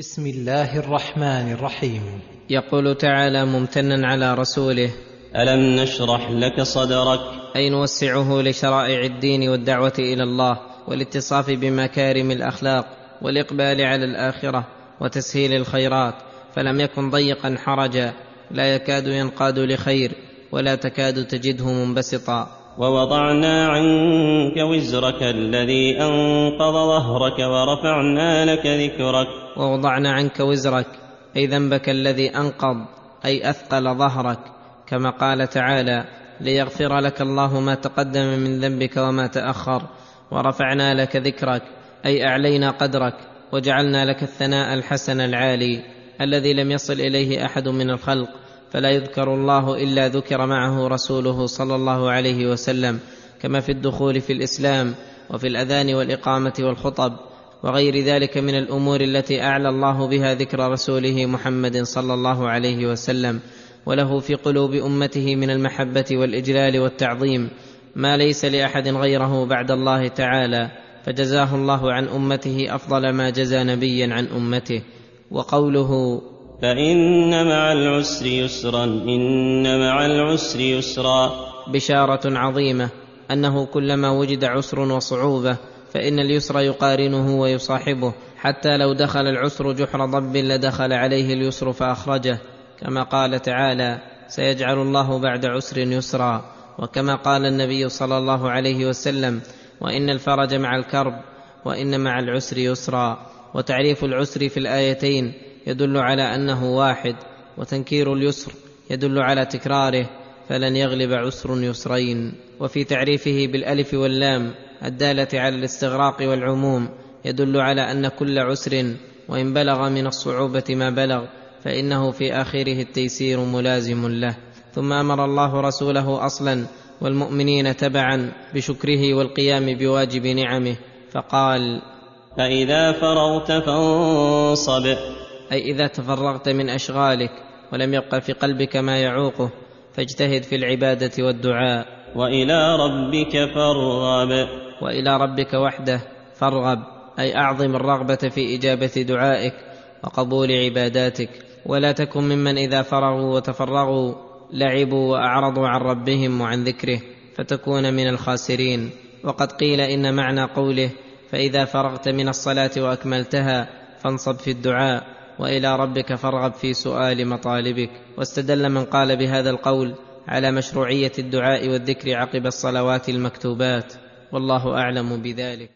بسم الله الرحمن الرحيم. يقول تعالى ممتنا على رسوله ألم نشرح لك صدرك؟ أي نوسعه لشرائع الدين والدعوة إلى الله والاتصاف بمكارم الأخلاق والإقبال على الآخرة وتسهيل الخيرات فلم يكن ضيقا حرجا لا يكاد ينقاد لخير ولا تكاد تجده منبسطا. ووضعنا عنك وزرك الذي أنقض ظهرك ورفعنا لك ذكرك. ووضعنا عنك وزرك أي ذنبك الذي أنقض أي أثقل ظهرك كما قال تعالى ليغفر لك الله ما تقدم من ذنبك وما تأخر ورفعنا لك ذكرك أي أعلينا قدرك وجعلنا لك الثناء الحسن العالي الذي لم يصل إليه أحد من الخلق. فلا يذكر الله إلا ذكر معه رسوله صلى الله عليه وسلم كما في الدخول في الإسلام وفي الأذان والإقامة والخطب وغير ذلك من الأمور التي أعلى الله بها ذكر رسوله محمد صلى الله عليه وسلم. وله في قلوب أمته من المحبة والإجلال والتعظيم ما ليس لأحد غيره بعد الله تعالى فجزاه الله عن أمته أفضل ما جزى نبيا عن أمته. وقوله فإن مع العسر يسرا إن مع العسر يسرا. بشارة عظيمة أنه كلما وجد عسر وصعوبة فإن اليسر يقارنه ويصاحبه حتى لو دخل العسر جحر ضب لدخل عليه اليسر فأخرجه. كما قال تعالى سيجعل الله بعد عسر يسرا وكما قال النبي صلى الله عليه وسلم وإن الفرج مع الكرب وإن مع العسر يسرا وتعريف العسر في الآيتين يدل على أنه واحد وتنكير اليسر يدل على تكراره فلن يغلب عسر يسرين. وفي تعريفه بالألف واللام الدالة على الاستغراق والعموم يدل على أن كل عسر وإن بلغ من الصعوبة ما بلغ فإنه في آخره التيسير ملازم له. ثم أمر الله رسوله أصلا والمؤمنين تبعا بشكره والقيام بواجب نعمه فقال فإذا فرغت فانصب. أي إذا تفرغت من أشغالك ولم يبق في قلبك ما يعوقه فاجتهد في العبادة والدعاء. وإلى ربك فارغب. وإلى ربك وحده فارغب. أي أعظم الرغبة في إجابة دعائك وقبول عباداتك. ولا تكن ممن إذا فرغوا وتفرغوا لعبوا وأعرضوا عن ربهم وعن ذكره فتكون من الخاسرين. وقد قيل إن معنى قوله فإذا فرغت من الصلاة وأكملتها فانصب في الدعاء. وإلى ربك فارغب في سؤال مطالبك. واستدل من قال بهذا القول على مشروعية الدعاء والذكر عقب الصلوات المكتوبات. والله أعلم بذلك.